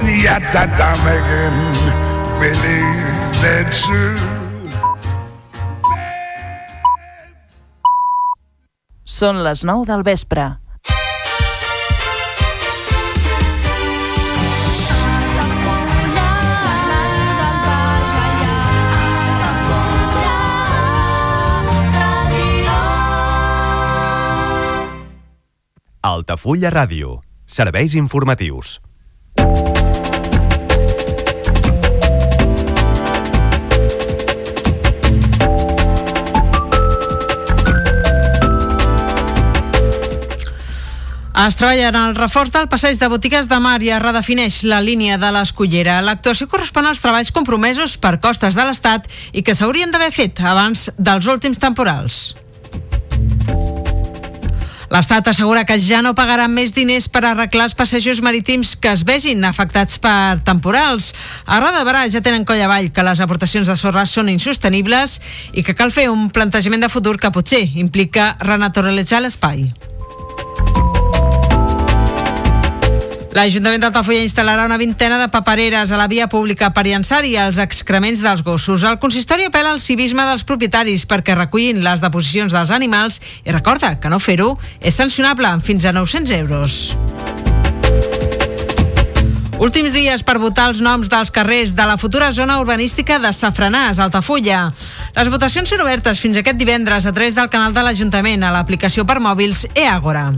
Yatata making believe that's true. Són les 9 del vespre. Altafulla Ràdio. Serveis informatius. Es treballa en el reforç del passeig de botigues de mar i es redefineix la línia de l'Escullera. L'actuació correspon als treballs compromesos per costes de l'Estat i que s'haurien d'haver fet abans dels últims temporals. L'Estat assegura que ja no pagarà més diners per arreglar els passejos marítims que es vegin afectats per temporals. A Roda Barà ja tenen coll avall que les aportacions de sorra són insostenibles i que cal fer un plantejament de futur que potser implica renaturalitzar l'espai. L'Ajuntament d'Altafulla instal·larà una vintena de papereres a la via pública per llançar-hi els excrements dels gossos. El consistori apela al civisme dels propietaris perquè recullin les deposicions dels animals i recorda que no fer-ho és sancionable amb fins a 900 euros. Últims dies per votar els noms dels carrers de la futura zona urbanística de Safranàs, Altafulla. Les votacions són obertes fins aquest divendres a través del canal de l'Ajuntament a l'aplicació per mòbils eAgora.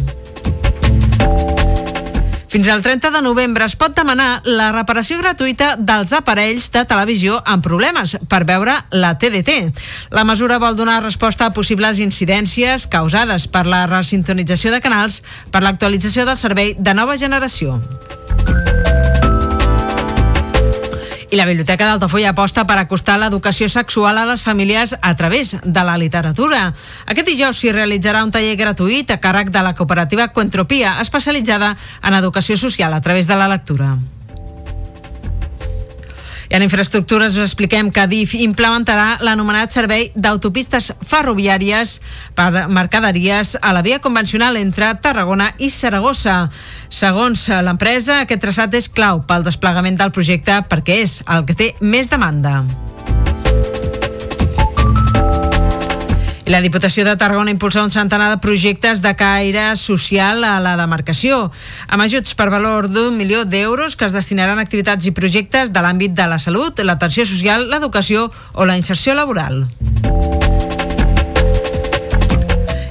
Fins al 30 de novembre es pot demanar la reparació gratuïta dels aparells de televisió amb problemes per veure la TDT. La mesura vol donar resposta a possibles incidències causades per la resintonització de canals per l'actualització del servei de nova generació. I la Biblioteca d'Altafulla aposta per acostar l'educació sexual a les famílies a través de la literatura. Aquest dijous s'hi realitzarà un taller gratuït a càrrec de la cooperativa Coentropia, especialitzada en educació social a través de la lectura. I en infraestructures us expliquem que DIF implementarà l'anomenat servei d'autopistes ferroviàries per mercaderies a la via convencional entre Tarragona i Saragossa. Segons l'empresa, aquest traçat és clau pel desplegament del projecte perquè és el que té més demanda. La Diputació de Tarragona impulsa un centenar de projectes de caire social a la demarcació, amb ajuts per valor d'un milió d'euros que es destinaran a activitats i projectes de l'àmbit de la salut, l'atenció social, l'educació o la inserció laboral.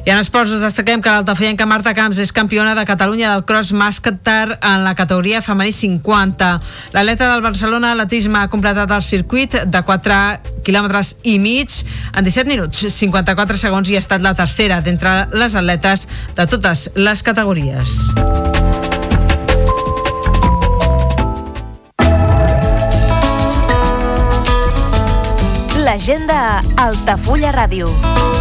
I en esports us destaquem que l'altafellenca Marta Camps és campiona de Catalunya del cross masketar en la categoria femení 50. L'atleta del Barcelona Atletisme ha completat el circuit de 4 quilòmetres i mig en 17 minuts, 54 segons i ha estat la tercera d'entre les atletes de totes les categories. L'agenda Altafulla Ràdio.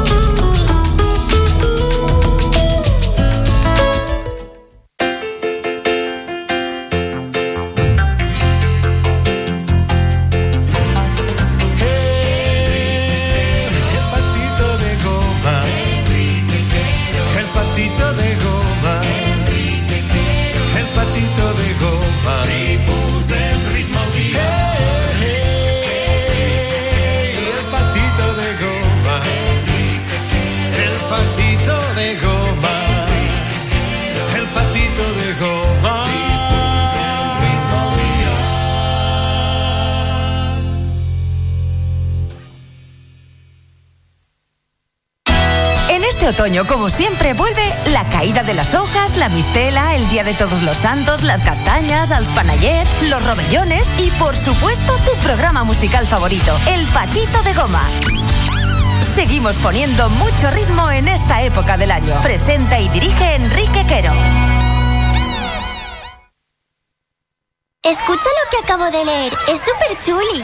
Otoño, como siempre, vuelve la caída de las hojas, la mistela, el Día de Todos los Santos, las castañas, els panayets, los robellones y, por supuesto, tu programa musical favorito, El Patito de Goma. Seguimos poniendo mucho ritmo en esta época del año. Presenta y dirige Enrique Quero. Escucha lo que acabo de leer, es súper chuli.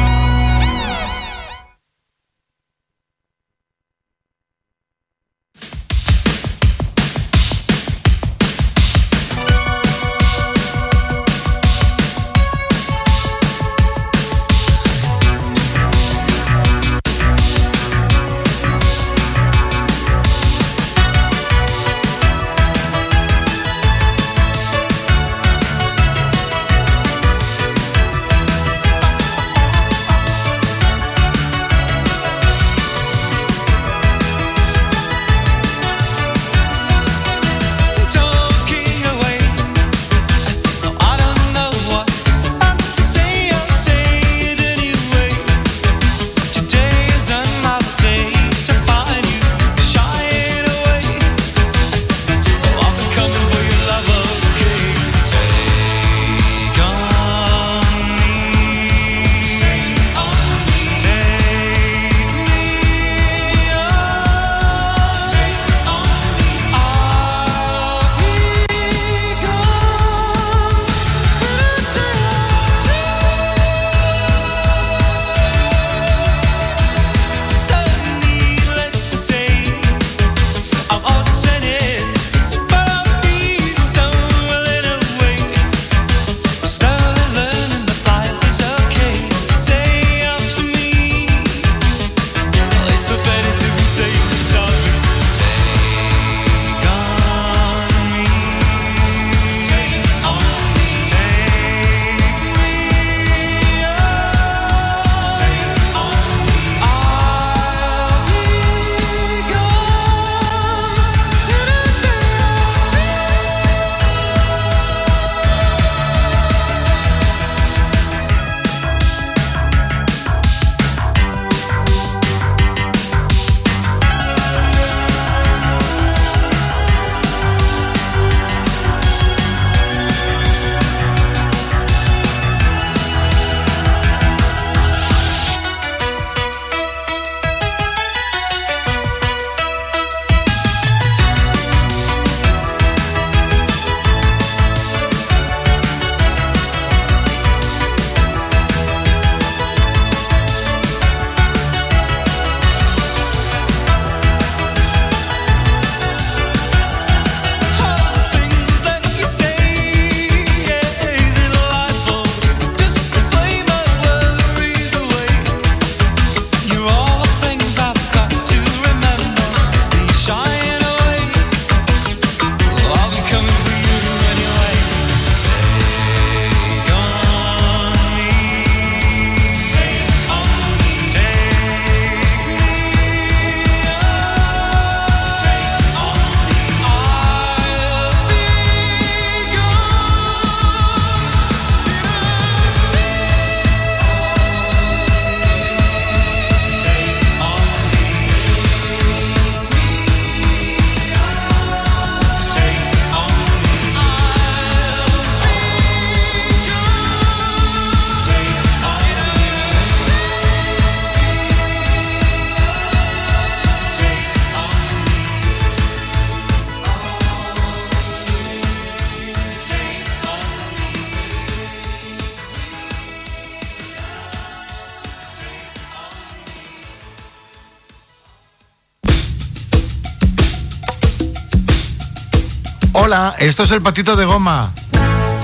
Hola, esto es el Patito de Goma.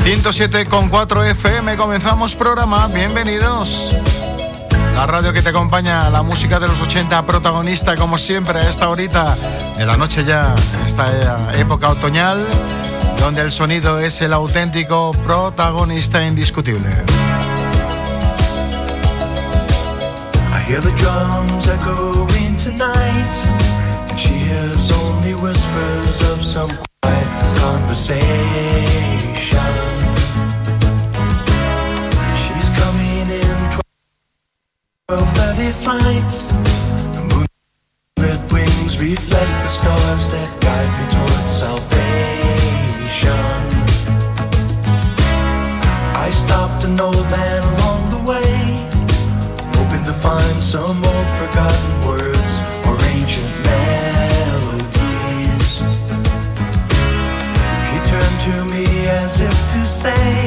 107,4 FM, comenzamos programa, bienvenidos. La radio que te acompaña, la música de los 80, protagonista como siempre a esta horita de la noche ya, esta época otoñal, donde el sonido es el auténtico protagonista indiscutible. Conversation. She's coming in 12:30 flight. The moonlit wings reflect the stars that guide me towards salvation. I stopped an old man along the way hoping to find some old forgotten say,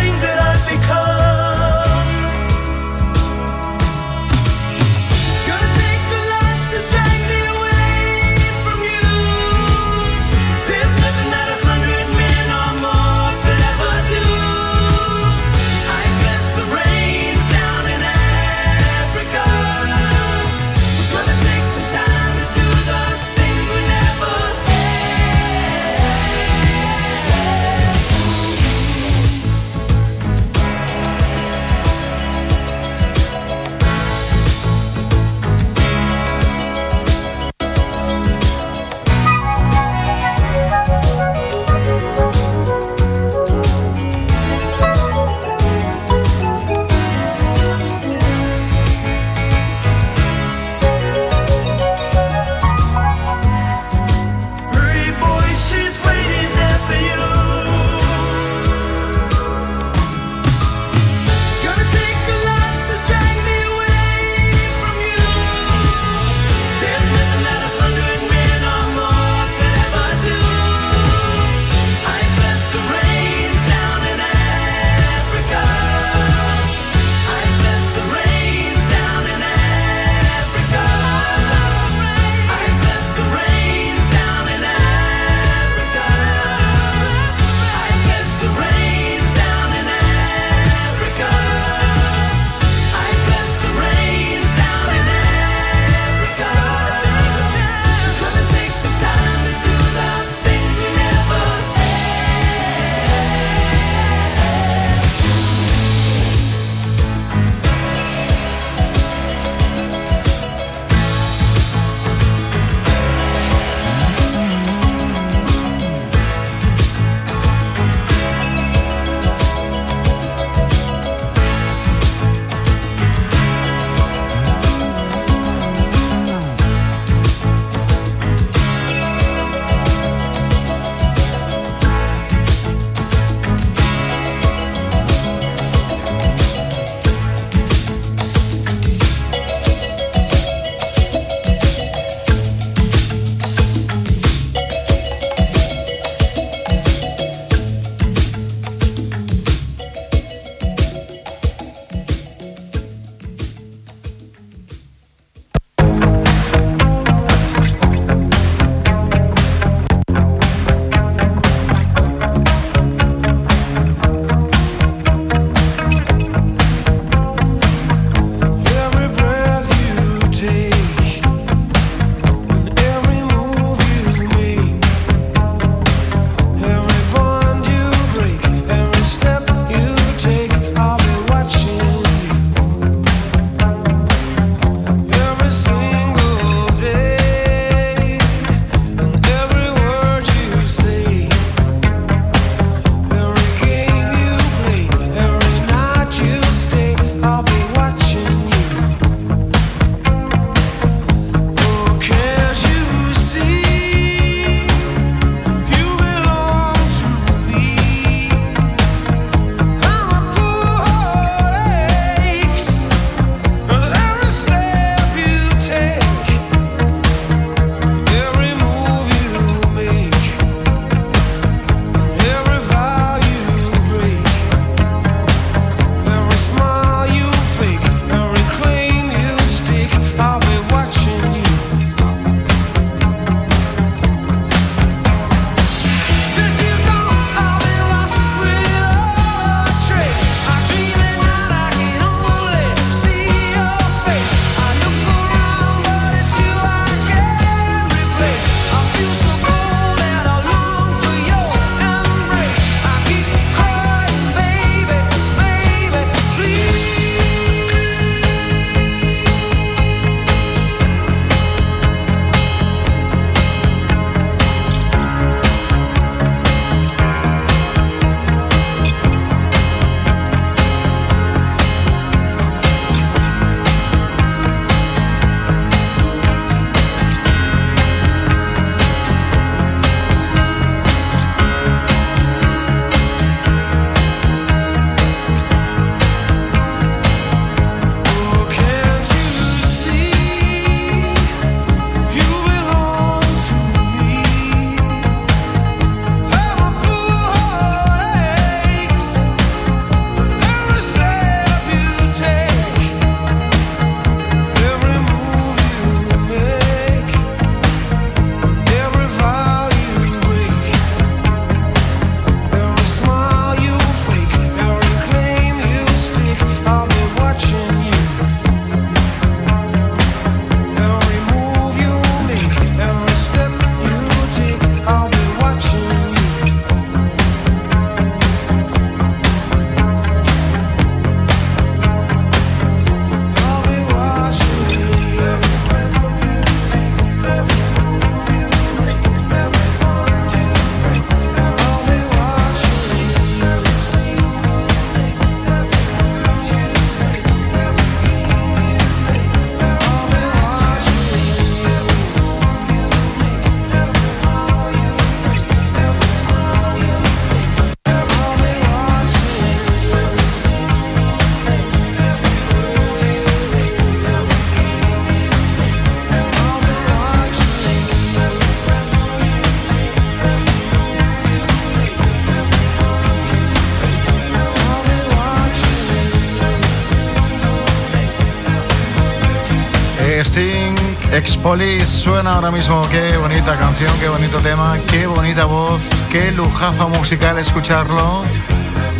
Sting, Expolis, suena ahora mismo. Qué bonita canción, qué bonito tema, qué bonita voz, qué lujazo musical escucharlo.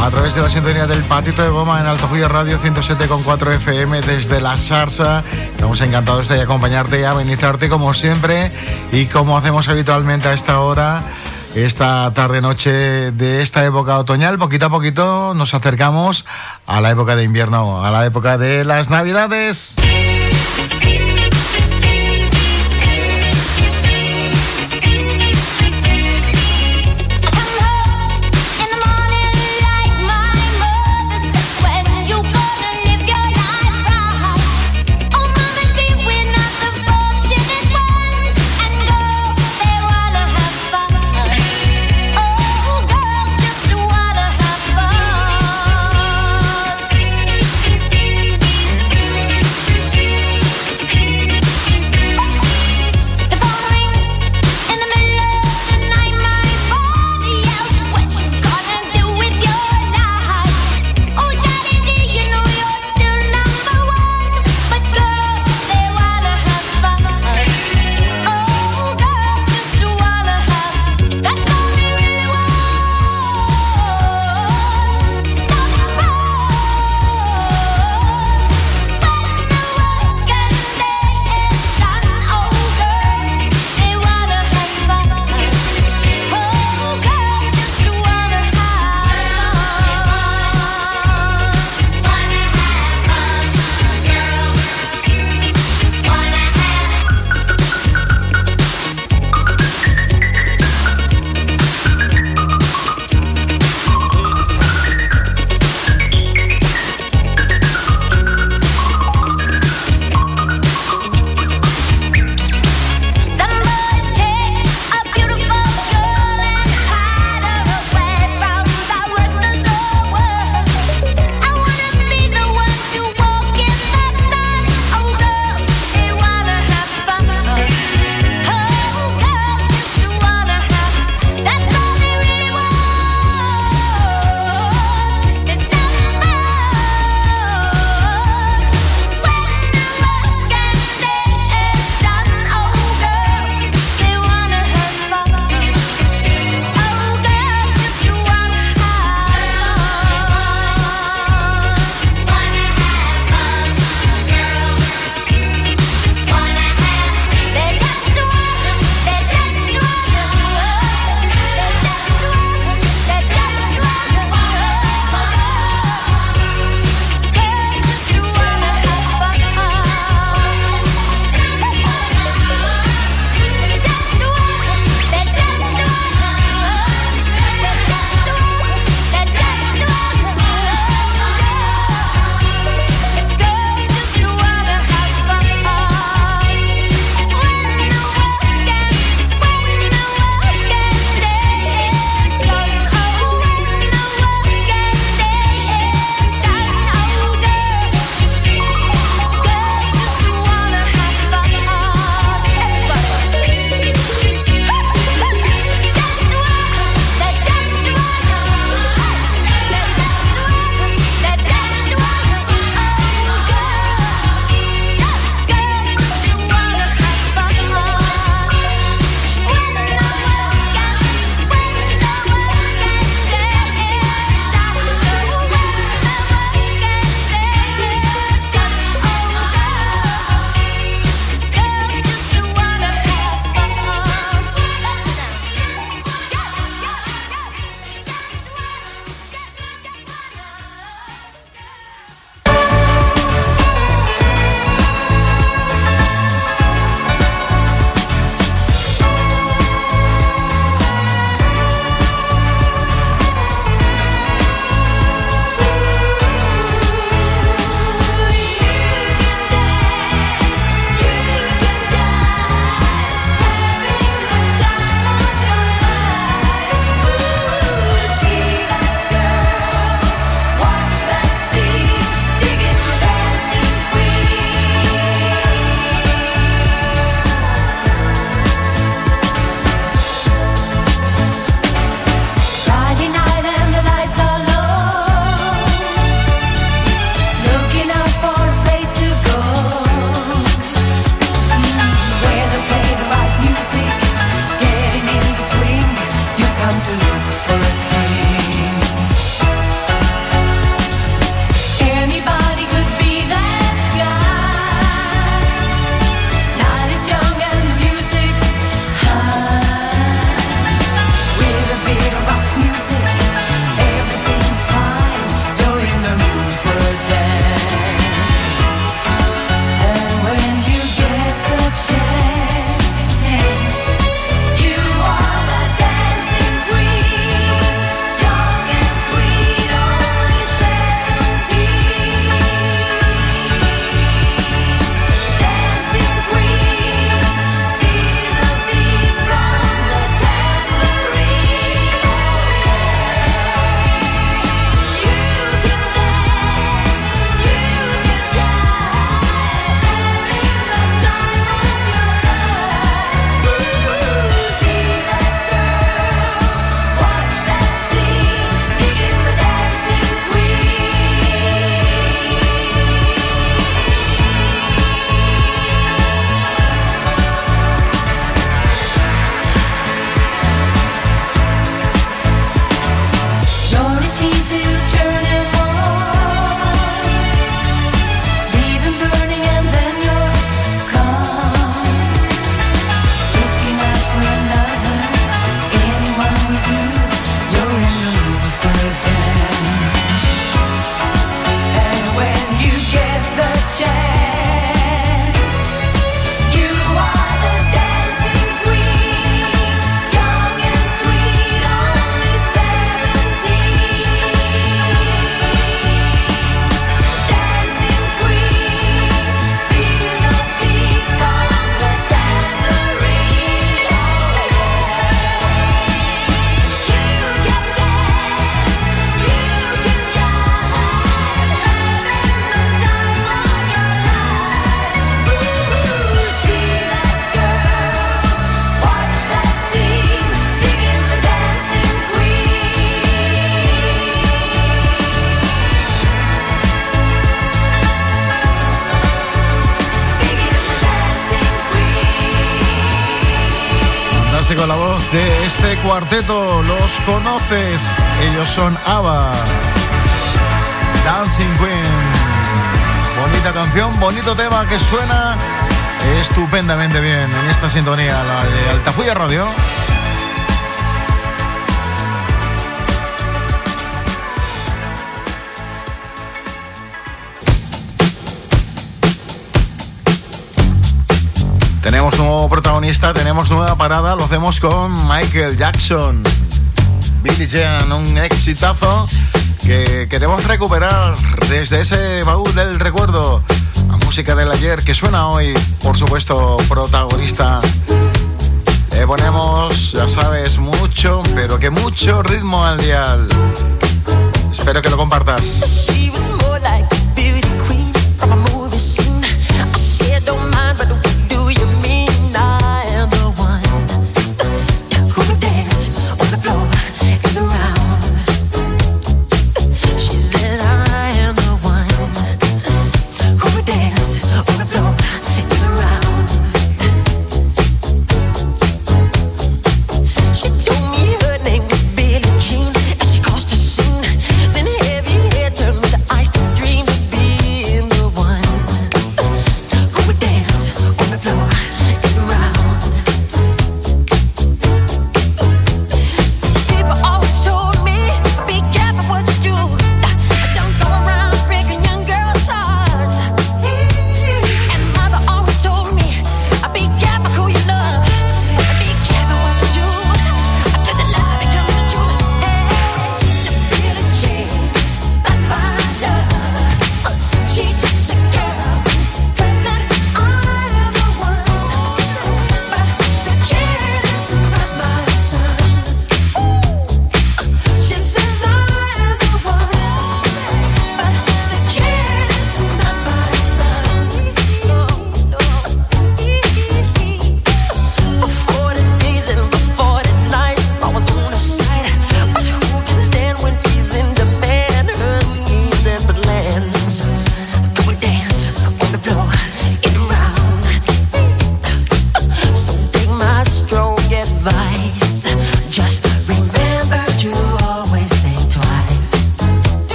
A través de la sintonía del Patito de Goma en Altafulla Radio 107.4 FM desde La Sarsa. Estamos encantados de acompañarte y amenizarte como siempre y como hacemos habitualmente a esta hora esta tarde-noche de esta época otoñal. Poquito a poquito nos acercamos a la época de invierno, a la época de las Navidades. Dancing Queen. Bonita canción, bonito tema que suena estupendamente bien en esta sintonía, la de Altafulla Radio. Tenemos nuevo protagonista, tenemos nueva parada, lo hacemos con Michael Jackson. Billy Jean, un exitazo que queremos recuperar desde ese baúl del recuerdo. La música del ayer que suena hoy, por supuesto, protagonista. Le ponemos, ya sabes, mucho, pero que mucho ritmo al dial. Espero que lo compartas.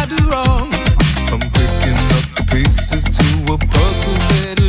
I do wrong? I'm picking up the pieces to a puzzle that'll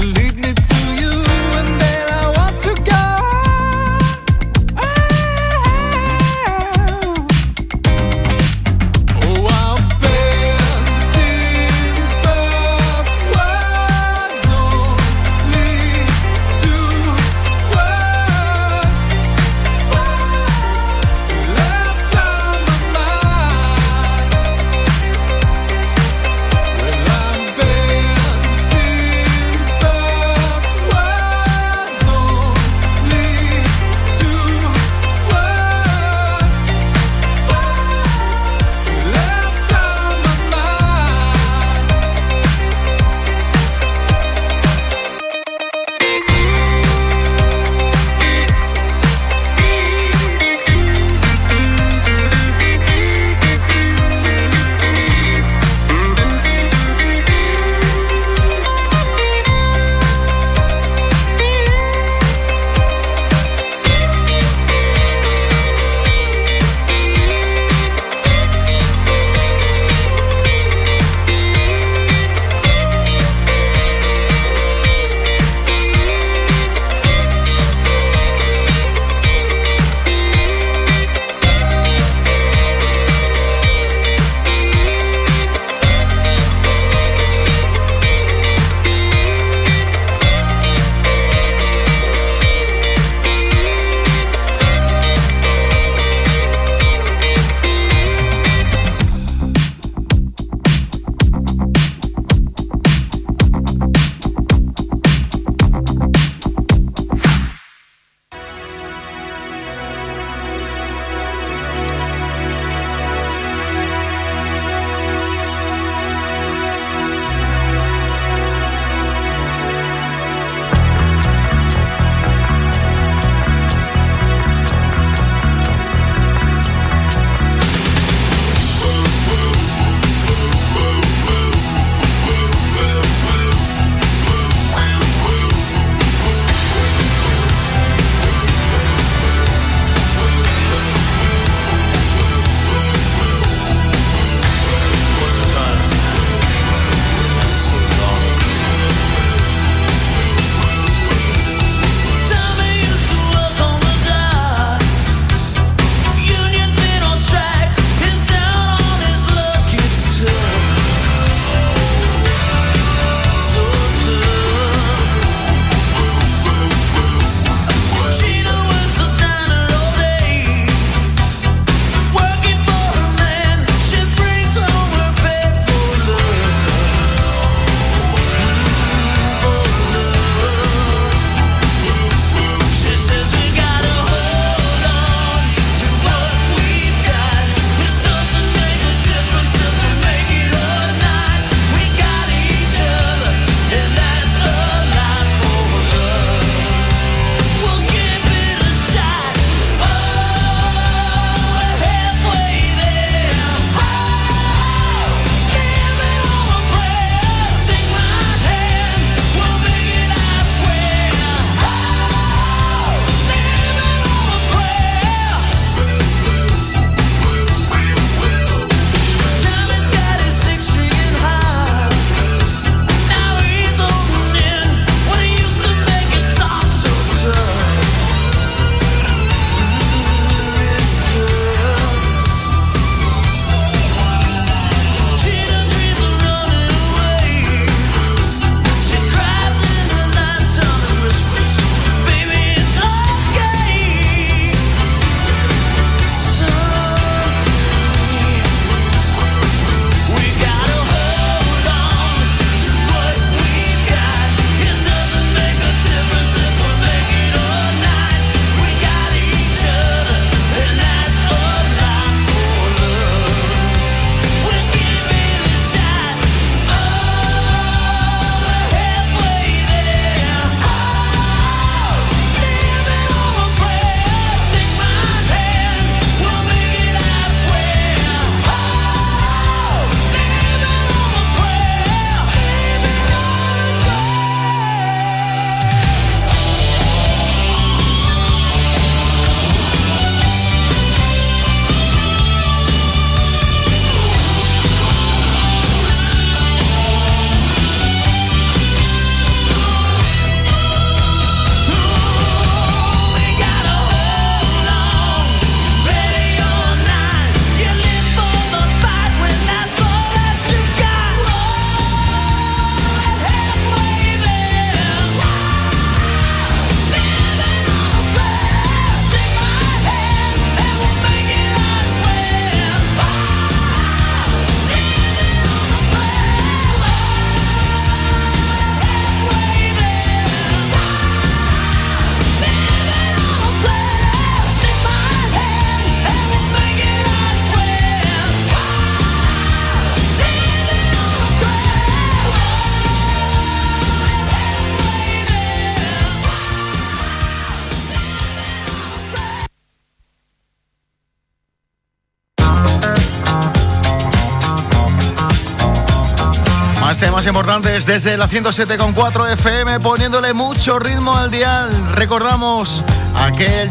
importantes desde la 107.4 FM, poniéndole mucho ritmo al dial. Recordamos aquel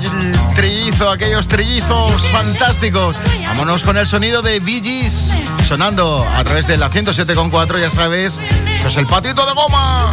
trillizo, aquellos trillizos fantásticos. Vámonos con el sonido de Gees, sonando a través de la 107.4, ya sabes. Esto es el patito de goma.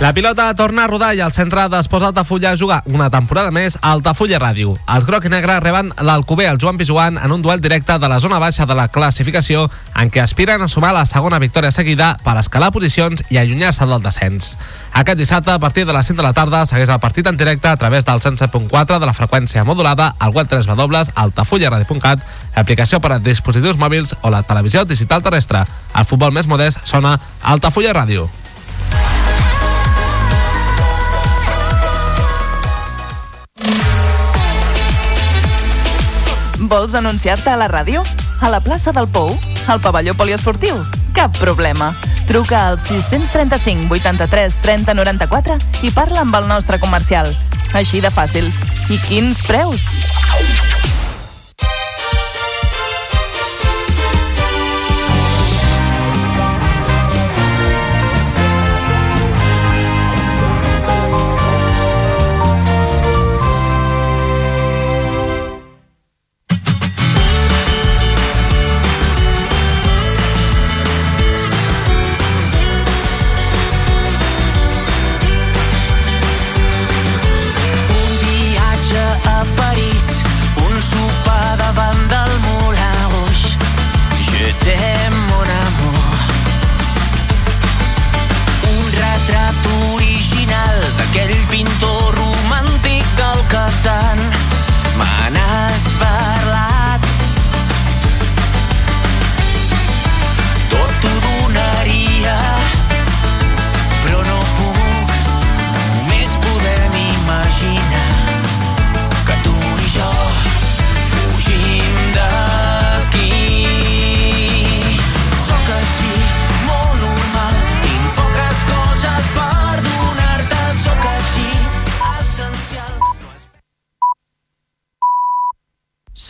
La pilota torna a rodar i el centre d'Esports Altafulla a jugar una temporada més a Altafulla Ràdio. Els groc i negre reben l'Alcover, el Joan Pijuan, en un duel directe de la zona baixa de la classificació en què aspiren a sumar la segona victòria seguida per escalar posicions i allunyar-se del descens. Aquest dissabte, a partir de les 5 de la tarda, segueix el partit en directe a través del 107.4 de la freqüència modulada al web 3 w altafullaradio.cat, aplicació per a dispositius mòbils o la televisió digital terrestre. El futbol més modest sona Altafulla Ràdio. Vols anunciar-te a la ràdio? A la plaça del Pou? Al pavelló poliesportiu? Cap problema. Truca al 635 83 30 94 i parla amb el nostre comercial. Així de fàcil. I quins preus?